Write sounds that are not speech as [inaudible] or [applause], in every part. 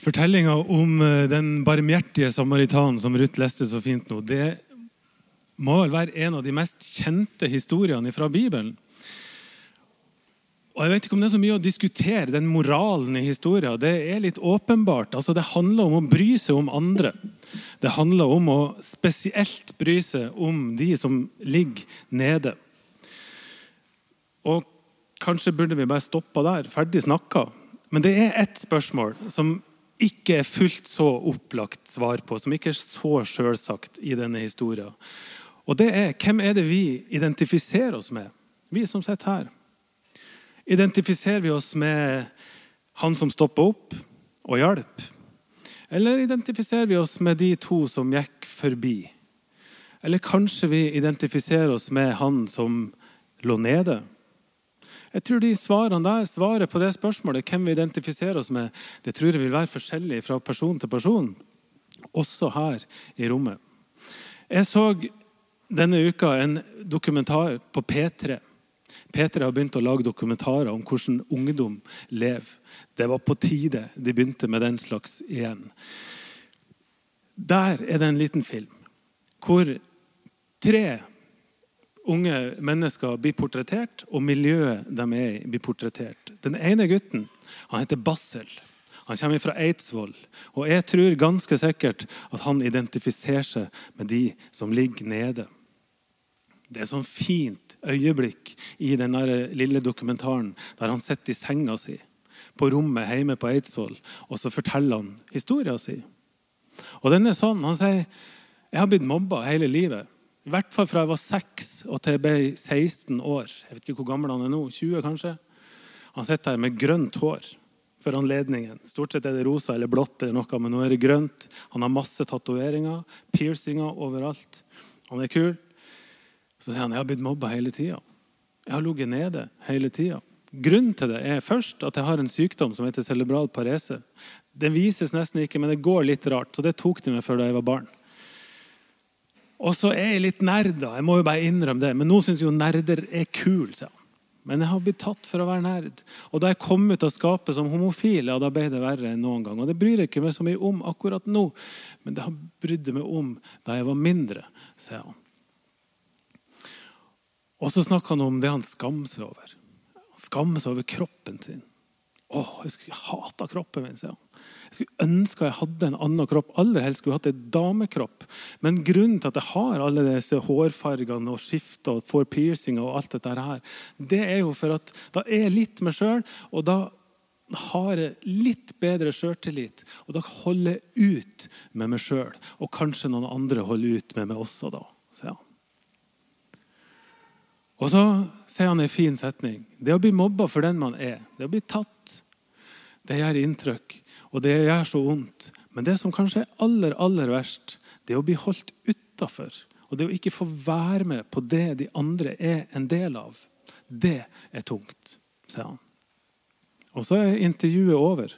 Fortellinga om eh, den barmhjertige samaritanen som Ruth leste så fint nå, det må vel være en av de mest kjente historiene fra Bibelen. Og jeg vet ikke om Det er så mye å diskutere den moralen i historien. Det er litt åpenbart. Altså, det handler om å bry seg om andre. Det handler om å spesielt bry seg om de som ligger nede. Og Kanskje burde vi bare stoppa der. Ferdig snakka. Men det er ett spørsmål som ikke er fullt så opplagt svar på, som ikke er så sjølsagt i denne historien. Og det er hvem er det vi identifiserer oss med, vi som sitter her? Identifiserer vi oss med han som stoppa opp og hjalp? Eller identifiserer vi oss med de to som gikk forbi? Eller kanskje vi identifiserer oss med han som lå nede? Jeg tror de svarene der, Svaret på det spørsmålet, hvem vi identifiserer oss med, det tror jeg vil være forskjellig fra person til person, også her i rommet. Jeg så denne uka en dokumentar på P3. P3 har begynt å lage dokumentarer om hvordan ungdom lever. Det var på tide de begynte med den slags igjen. Der er det en liten film hvor tre unge mennesker blir portrettert, og miljøet de er i, blir portrettert. Den ene gutten han heter Bassel. Han kommer fra Eidsvoll. Og jeg tror ganske sikkert at han identifiserer seg med de som ligger nede. Det er et sånn fint øyeblikk i den lille dokumentaren der han sitter i senga si på rommet hjemme på Eidsvoll, og så forteller han historien sin. Og den er sånn. Han sier jeg har blitt mobba hele livet. I hvert fall fra jeg var 6 og til jeg ble 16 år. Jeg vet ikke hvor gammel han er nå. 20, kanskje? Han sitter her med grønt hår for anledningen. Stort sett er det rosa eller blått, eller noe, men nå er det grønt. Han har masse tatoveringer, piercinger overalt. Han er kul. Så sier han jeg har blitt mobba hele tida. Jeg har ligget nede hele tida. Grunnen til det er først at jeg har en sykdom som heter cerebral parese. Det vises nesten ikke, men det går litt rart. Så det tok de meg før da jeg var barn. Og så er jeg litt nerd, da. Jeg må jo bare innrømme det. Men nå syns jo nerder er kul, sier han. Men jeg har blitt tatt for å være nerd. Og da jeg kom ut av skapet som homofil, ja, da ble det verre enn noen gang. Og det bryr jeg ikke meg så mye om akkurat nå, men det har brydd meg om da jeg var mindre, sier han. Og så snakker han om det han skammer seg over. Han skammer seg over kroppen sin. Åh, jeg, skulle, jeg hata kroppen min, sier han. Jeg skulle ønske jeg hadde en annen kropp. Aller helst skulle jeg hatt en damekropp. Men grunnen til at jeg har alle disse hårfargene og skifter og får piercinger, og alt dette her, det er jo for at da er jeg litt meg sjøl, og da har jeg litt bedre sjøltillit. Og da holder jeg ut med meg sjøl. Og kanskje noen andre holder ut med meg også, da. sier han. Og så sier han en fin setning. Det å bli mobba for den man er, det å bli tatt, det gjør inntrykk. Og det gjør så vondt. Men det som kanskje er aller, aller verst, det å bli holdt utafor. Og det å ikke få være med på det de andre er en del av. Det er tungt, sier han. Og så er intervjuet over.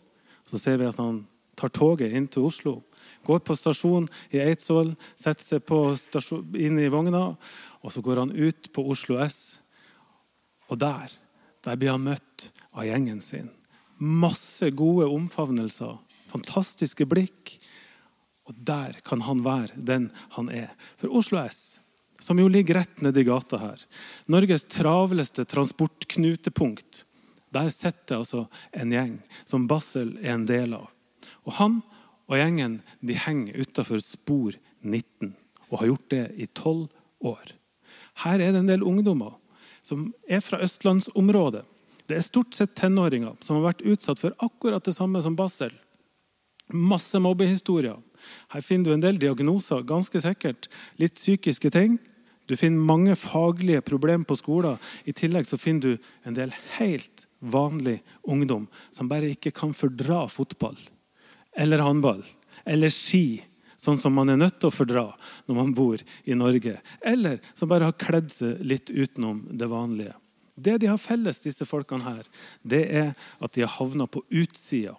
Så ser vi at han tar toget inn til Oslo. Går på stasjon i Eidsvoll, setter seg på stasjon, inn i vogna, og så går han ut på Oslo S. Og der, der blir han møtt av gjengen sin. Masse gode omfavnelser, fantastiske blikk. Og der kan han være den han er. For Oslo S, som jo ligger rett nedi gata her, Norges travleste transportknutepunkt, der sitter altså en gjeng som Bassel er en del av. Og Han og gjengen de henger utafor spor 19 og har gjort det i tolv år. Her er det en del ungdommer som er fra østlandsområdet, det er stort sett tenåringer som har vært utsatt for akkurat det samme som Basel. Masse mobbehistorier. Her finner du en del diagnoser, ganske sikkert. Litt psykiske ting. Du finner mange faglige problemer på skolen. I tillegg så finner du en del helt vanlig ungdom som bare ikke kan fordra fotball eller håndball eller ski, sånn som man er nødt til å fordra når man bor i Norge. Eller som bare har kledd seg litt utenom det vanlige. Det de har felles, disse folkene her, det er at de har havna på utsida.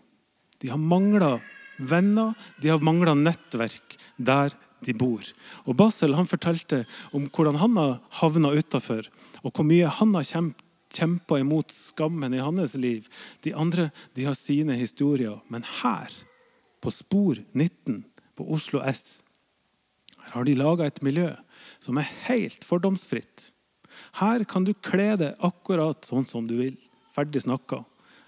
De har mangla venner, de har mangla nettverk der de bor. Og Basel han fortalte om hvordan han har havna utafor, og hvor mye han har kjempa imot skammen i hans liv. De andre de har sine historier. Men her på Spor 19 på Oslo S. Her har de laga et miljø som er helt fordomsfritt. Her kan du kle deg akkurat sånn som du vil. Ferdig snakka.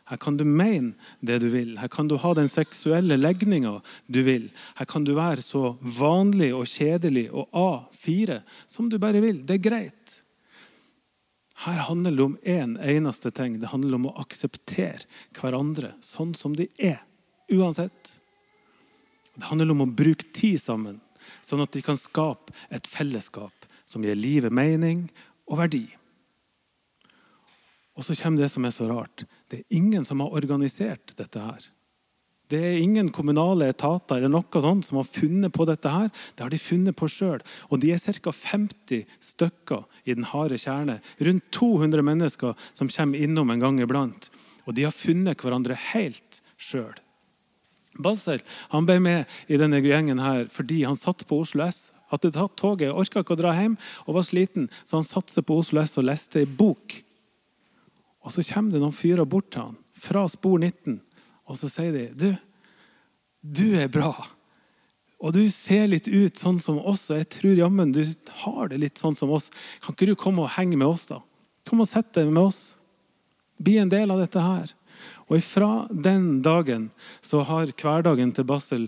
Her kan du mene det du vil. Her kan du ha den seksuelle legninga du vil. Her kan du være så vanlig og kjedelig og A4 som du bare vil. Det er greit. Her handler det om én en eneste ting. Det handler om å akseptere hverandre sånn som de er. Uansett. Det handler om å bruke tid sammen, sånn at de kan skape et fellesskap som gir livet mening og verdi. Og så kommer det som er så rart. Det er ingen som har organisert dette her. Det er ingen kommunale etater eller noe sånt som har funnet på dette. her. Det har de funnet på sjøl. Og de er ca. 50 stykker i den harde kjerne. Rundt 200 mennesker som kommer innom en gang iblant. Og de har funnet hverandre helt sjøl. Basel han ble med i denne gjengen her fordi han satt på Oslo S. Hadde tatt toget, orka ikke å dra hjem og var sliten, så han satte seg på Oslo S og leste ei bok og så kommer det noen fyrer bort til han fra spor 19, og så sier de du, du er bra. Og du ser litt ut sånn som oss, og jeg tror jammen du har det litt sånn som oss. Kan ikke du komme og henge med oss, da? Kom og sett deg med oss. Bli en del av dette her. Og ifra den dagen så har hverdagen til Basel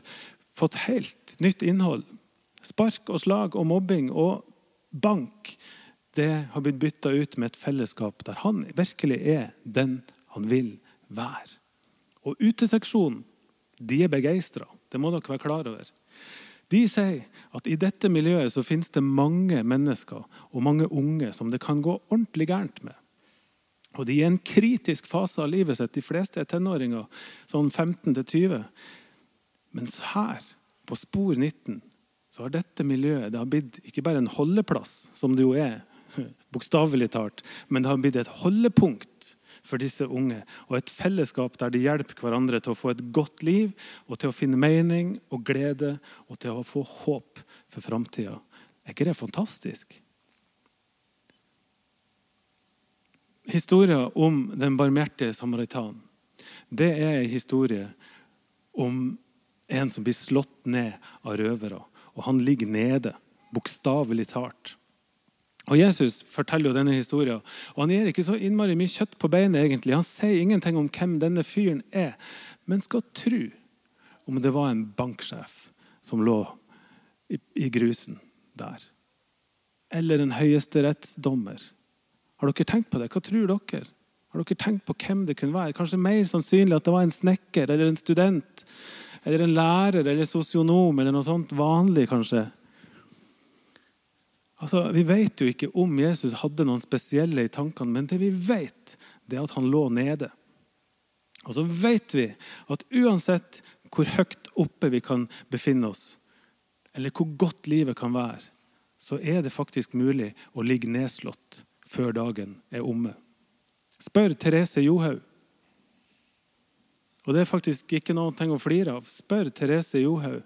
fått helt nytt innhold. Spark og slag og mobbing og bank det har blitt bytta ut med et fellesskap der han virkelig er den han vil være. Og uteseksjonen de er begeistra. Det må dere være klar over. De sier at i dette miljøet så finnes det mange mennesker og mange unge som det kan gå ordentlig gærent med. Og De er i en kritisk fase av livet sitt. De fleste er tenåringer, sånn 15 20. Mens her, på spor 19, så har dette miljøet det har blitt ikke bare en holdeplass, som det jo er [laughs] bokstavelig talt. Men det har blitt et holdepunkt for disse unge, og et fellesskap der de hjelper hverandre til å få et godt liv, og til å finne mening og glede, og til å få håp for framtida. Er ikke det fantastisk? Historien om den barmhjertige samaritan det er en historie om en som blir slått ned av røvere. Og han ligger nede, bokstavelig talt. Og Jesus forteller jo denne historien, og han gir ikke så innmari mye kjøtt på beinet. egentlig. Han sier ingenting om hvem denne fyren er, men skal tro om det var en banksjef som lå i, i grusen der. Eller en høyesterettsdommer. Har dere tenkt på det? Hva tror dere? Har dere tenkt på hvem det kunne være? Kanskje mer sannsynlig at det var en snekker eller en student eller en lærer eller sosionom eller noe sånt vanlig, kanskje. Altså, Vi vet jo ikke om Jesus hadde noen spesielle i tankene, men det vi vet, det er at han lå nede. Og så vet vi at uansett hvor høyt oppe vi kan befinne oss, eller hvor godt livet kan være, så er det faktisk mulig å ligge nedslått før dagen er omme. Spør Therese Johaug. Og det er faktisk ikke noe å flire av. Spør Therese Johaug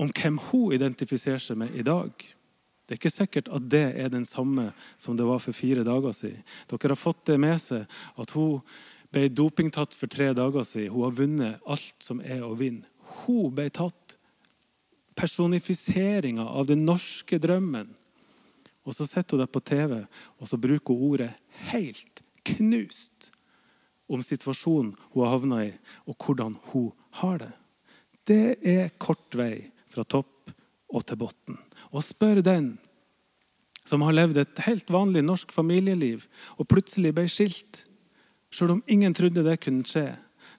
om hvem hun identifiserer seg med i dag. Det er ikke sikkert at det er den samme som det var for fire dager siden. Dere har fått det med seg at hun ble dopingtatt for tre dager siden. Hun har vunnet alt som er å vinne. Hun ble tatt. Personifiseringa av den norske drømmen. Og så sitter hun der på TV og så bruker hun ordet 'helt knust' om situasjonen hun har havna i, og hvordan hun har det. Det er kort vei fra topp og til bunn og spør den som har levd et helt vanlig norsk familieliv og plutselig ble skilt, sjøl om ingen trodde det kunne skje.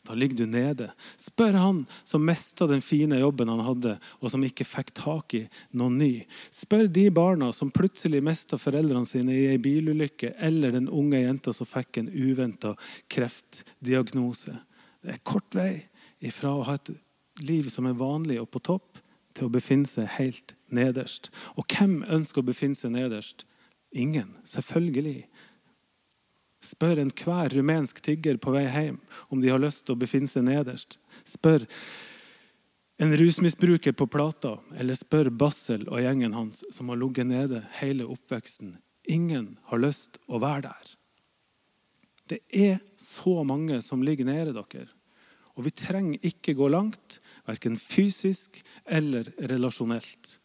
Da ligger du nede. Spør han som mista den fine jobben han hadde, og som ikke fikk tak i noen ny. Spør de barna som plutselig mista foreldrene sine i ei bilulykke, eller den unge jenta som fikk en uventa kreftdiagnose. Det er kort vei ifra å ha et liv som er vanlig og på topp, til å befinne seg helt nederst. Og hvem ønsker å befinne seg nederst? Ingen. Selvfølgelig. Spør enhver rumensk tigger på vei hjem om de har lyst til å befinne seg nederst. Spør en rusmisbruker på Plata, eller spør Bassel og gjengen hans som har ligget nede hele oppveksten. Ingen har lyst å være der. Det er så mange som ligger nede, dere. Og vi trenger ikke gå langt, verken fysisk eller relasjonelt.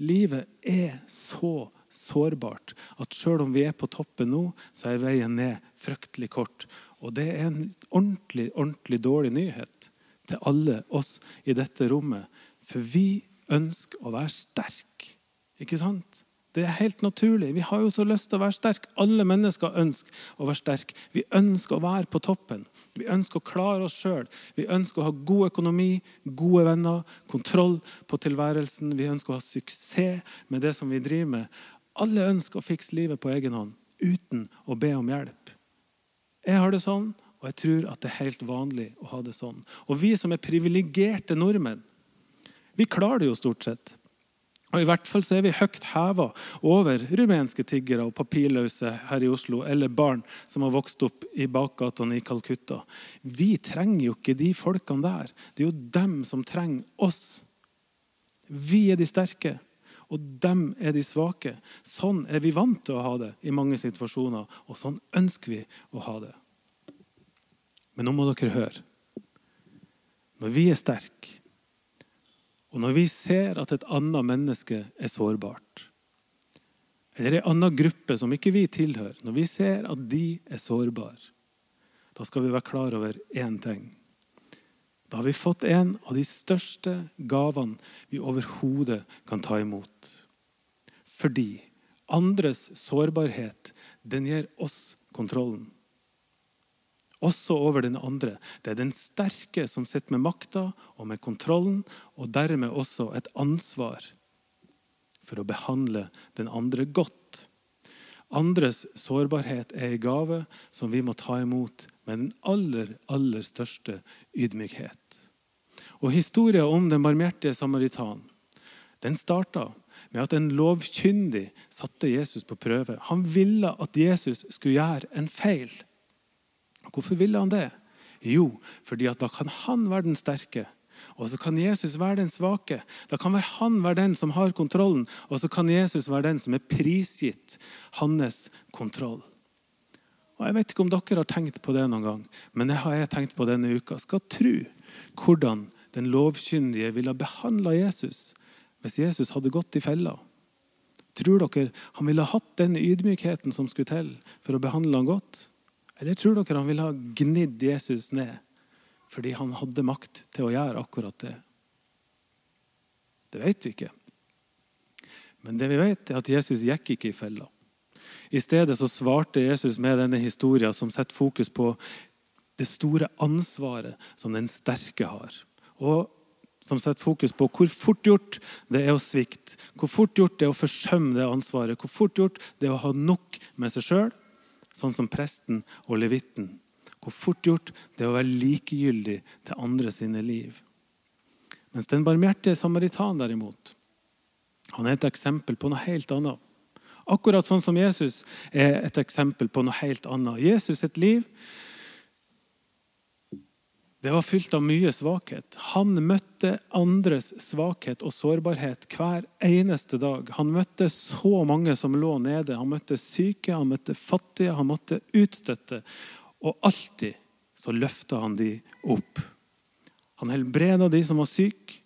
Livet er så sårbart at selv om vi er på toppen nå, så er veien ned fryktelig kort. Og det er en ordentlig, ordentlig dårlig nyhet til alle oss i dette rommet. For vi ønsker å være sterke. Ikke sant? Det er helt naturlig. Vi har jo så lyst til å være sterke. Alle mennesker ønsker å være sterke. Vi ønsker å være på toppen. Vi ønsker å klare oss sjøl. Vi ønsker å ha god økonomi, gode venner, kontroll på tilværelsen. Vi ønsker å ha suksess med det som vi driver med. Alle ønsker å fikse livet på egen hånd uten å be om hjelp. Jeg har det sånn, og jeg tror at det er helt vanlig å ha det sånn. Og vi som er privilegerte nordmenn, vi klarer det jo stort sett. Og I hvert fall så er vi høyt heva over rumenske tiggere og papirløse her i Oslo, eller barn som har vokst opp i bakgatene i Calcutta. Vi trenger jo ikke de folkene der. Det er jo dem som trenger oss. Vi er de sterke, og dem er de svake. Sånn er vi vant til å ha det i mange situasjoner, og sånn ønsker vi å ha det. Men nå må dere høre. Når vi er sterke, og når vi ser at et annet menneske er sårbart, eller en annen gruppe som ikke vi tilhører, når vi ser at de er sårbare, da skal vi være klar over én ting. Da har vi fått en av de største gavene vi overhodet kan ta imot. Fordi andres sårbarhet, den gir oss kontrollen også over den andre. Det er den sterke som sitter med makta og med kontrollen, og dermed også et ansvar for å behandle den andre godt. Andres sårbarhet er en gave som vi må ta imot med den aller, aller største ydmykhet. Og Historien om den barmhjertige samaritan den starta med at en lovkyndig satte Jesus på prøve. Han ville at Jesus skulle gjøre en feil. Hvorfor ville han det? Jo, fordi da kan han være den sterke. Og så kan Jesus være den svake. Da kan han være den som har kontrollen, og så kan Jesus være den som er prisgitt hans kontroll. Og Jeg vet ikke om dere har tenkt på det noen gang, men det har jeg tenkt på denne uka. Skal tro hvordan den lovkyndige ville ha behandla Jesus hvis Jesus hadde gått i fella. Tror dere han ville hatt den ydmykheten som skulle til for å behandle han godt? Eller tror dere han ville ha gnidd Jesus ned fordi han hadde makt til å gjøre akkurat det? Det vet vi ikke. Men det vi vet, er at Jesus gikk ikke i fella. I stedet så svarte Jesus med denne historien som setter fokus på det store ansvaret som den sterke har. Og som setter fokus på hvor fort gjort det er å svikte, hvor fort gjort det er å forsømme det ansvaret, hvor fort gjort det er å ha nok med seg sjøl sånn som presten og levitten. Hvor fort gjort det er å være likegyldig til andre sine liv. Mens den barmhjertige samaritan derimot, han er et eksempel på noe helt annet. Akkurat sånn som Jesus er et eksempel på noe helt annet. Jesus sitt liv det var fylt av mye svakhet. Han møtte andres svakhet og sårbarhet hver eneste dag. Han møtte så mange som lå nede. Han møtte syke, han møtte fattige, han måtte utstøtte. Og alltid så løfta han de opp. Han helbreda de som var syke.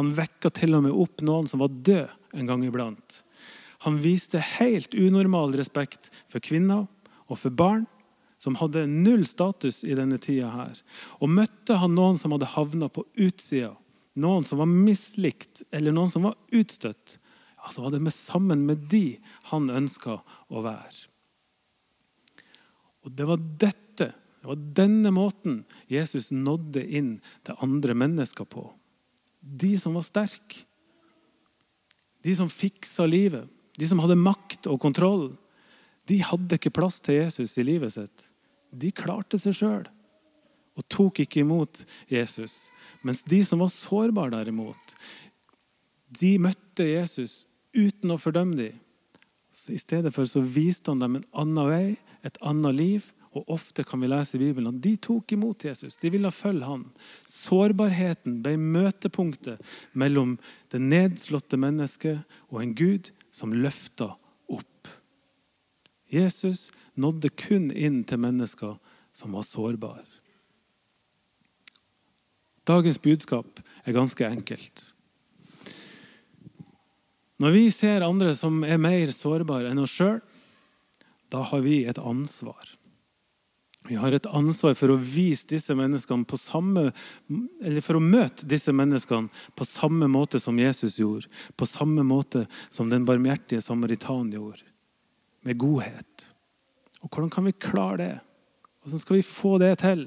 Han vekka til og med opp noen som var død en gang iblant. Han viste helt unormal respekt for kvinner og for barn som hadde null status i denne tida her. Og møtte han noen som hadde havna på utsida, noen som var mislikt, eller noen som var utstøtt, ja, så var det med, sammen med de han ønska å være. Og Det var dette, det var denne måten Jesus nådde inn til andre mennesker på. De som var sterke. De som fiksa livet. De som hadde makt og kontroll. De hadde ikke plass til Jesus i livet sitt de klarte seg sjøl og tok ikke imot Jesus. Mens de som var sårbare, derimot, de møtte Jesus uten å fordømme dem. Så I stedet for så viste han dem en annen vei, et annet liv. Og Ofte kan vi lese i Bibelen at de tok imot Jesus. De ville følge han. Sårbarheten ble møtepunktet mellom det nedslåtte mennesket og en Gud som løfta opp. Jesus nådde kun inn til mennesker som var sårbare. Dagens budskap er ganske enkelt. Når vi ser andre som er mer sårbare enn oss sjøl, da har vi et ansvar. Vi har et ansvar for å vise disse menneskene på samme, eller for å møte disse menneskene på samme måte som Jesus gjorde. På samme måte som den barmhjertige samaritan gjorde. Med godhet. Og Hvordan kan vi klare det? Hvordan skal vi få det til,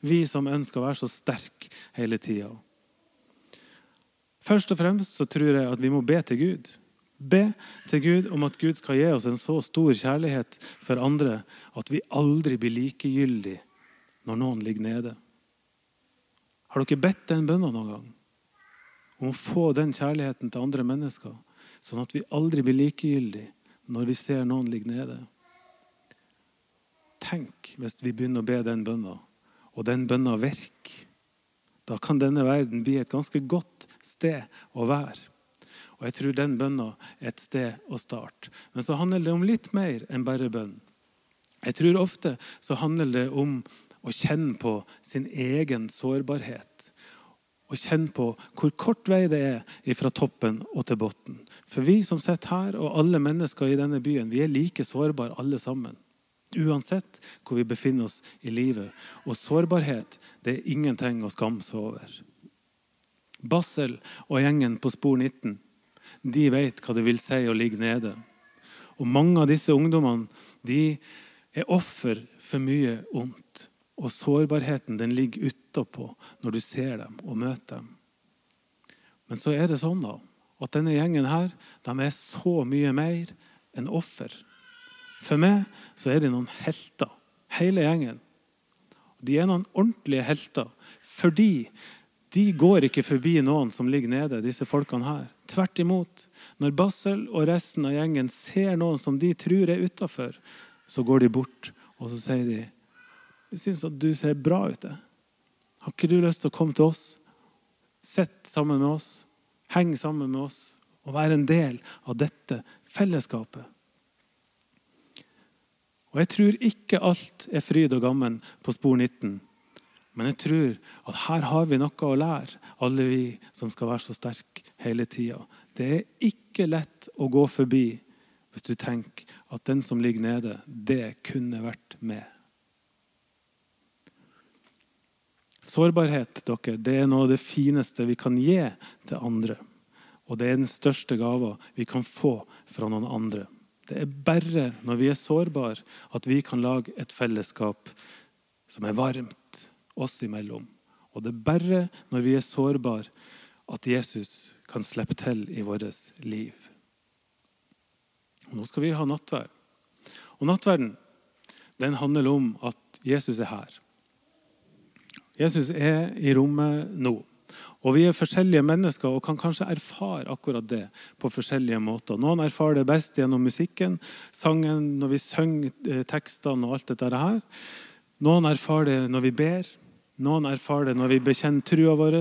vi som ønsker å være så sterke hele tida? Først og fremst så tror jeg at vi må be til Gud. Be til Gud om at Gud skal gi oss en så stor kjærlighet for andre at vi aldri blir likegyldige når noen ligger nede. Har dere bedt den bønna noen gang? Om å få den kjærligheten til andre mennesker, sånn at vi aldri blir likegyldige når vi ser noen ligge nede? Tenk hvis vi begynner å be den bønna, og den bønna virker. Da kan denne verden bli et ganske godt sted å være. Og jeg tror den bønna er et sted å starte. Men så handler det om litt mer enn bare bønn. Jeg tror ofte så handler det om å kjenne på sin egen sårbarhet. Og kjenne på hvor kort vei det er fra toppen og til bunnen. For vi som sitter her, og alle mennesker i denne byen, vi er like sårbare alle sammen. Uansett hvor vi befinner oss i livet. Og sårbarhet det er ingenting å skamme seg over. Bassel og gjengen på Spor 19 de vet hva det vil si å ligge nede. Og mange av disse ungdommene de er offer for mye ondt. Og sårbarheten den ligger utapå når du ser dem og møter dem. Men så er det sånn da, at denne gjengen her, de er så mye mer enn offer. For meg så er de noen helter, hele gjengen. De er noen ordentlige helter fordi de går ikke forbi noen som ligger nede, disse folkene her. Tvert imot. Når Bassel og resten av gjengen ser noen som de tror er utafor, så går de bort og så sier de, 'Jeg syns at du ser bra ut.' Har ikke du lyst til å komme til oss? Sitt sammen med oss, heng sammen med oss og være en del av dette fellesskapet. Og Jeg tror ikke alt er fryd og gammen på spor 19. Men jeg tror at her har vi noe å lære, alle vi som skal være så sterke hele tida. Det er ikke lett å gå forbi hvis du tenker at den som ligger nede, det kunne vært med. Sårbarhet dere, det er noe av det fineste vi kan gi til andre. Og det er den største gava vi kan få fra noen andre. Det er bare når vi er sårbare, at vi kan lage et fellesskap som er varmt oss imellom. Og det er bare når vi er sårbare, at Jesus kan slippe til i vårt liv. Og nå skal vi ha nattverd. Og nattverden den handler om at Jesus er her. Jesus er i rommet nå. Og Vi er forskjellige mennesker og kan kanskje erfare akkurat det på forskjellige måter. Noen erfarer det best gjennom musikken, sangen, når vi synger eh, tekstene og alt dette her. Noen erfarer det når vi ber. Noen erfarer det når vi bekjenner trua vår,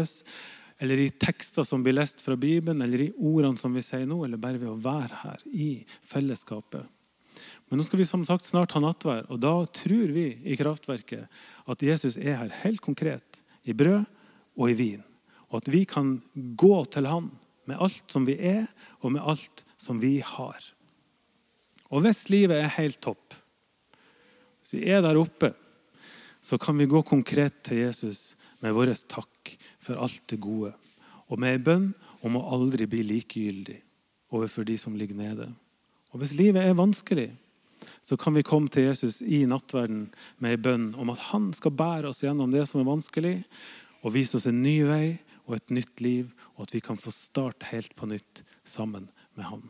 eller i tekster som blir lest fra Bibelen, eller i ordene som vi sier nå, eller bare ved å være her i fellesskapet. Men nå skal vi som sagt snart ha nattvær, og da tror vi i Kraftverket at Jesus er her helt konkret, i brød og i vin. Og at vi kan gå til Han med alt som vi er, og med alt som vi har. Og hvis livet er helt topp, hvis vi er der oppe så kan vi gå konkret til Jesus med vår takk for alt det gode. Og med ei bønn om å aldri bli likegyldig overfor de som ligger nede. Og Hvis livet er vanskelig, så kan vi komme til Jesus i nattverden med ei bønn om at han skal bære oss gjennom det som er vanskelig, og vise oss en ny vei og et nytt liv, og at vi kan få starte helt på nytt sammen med han.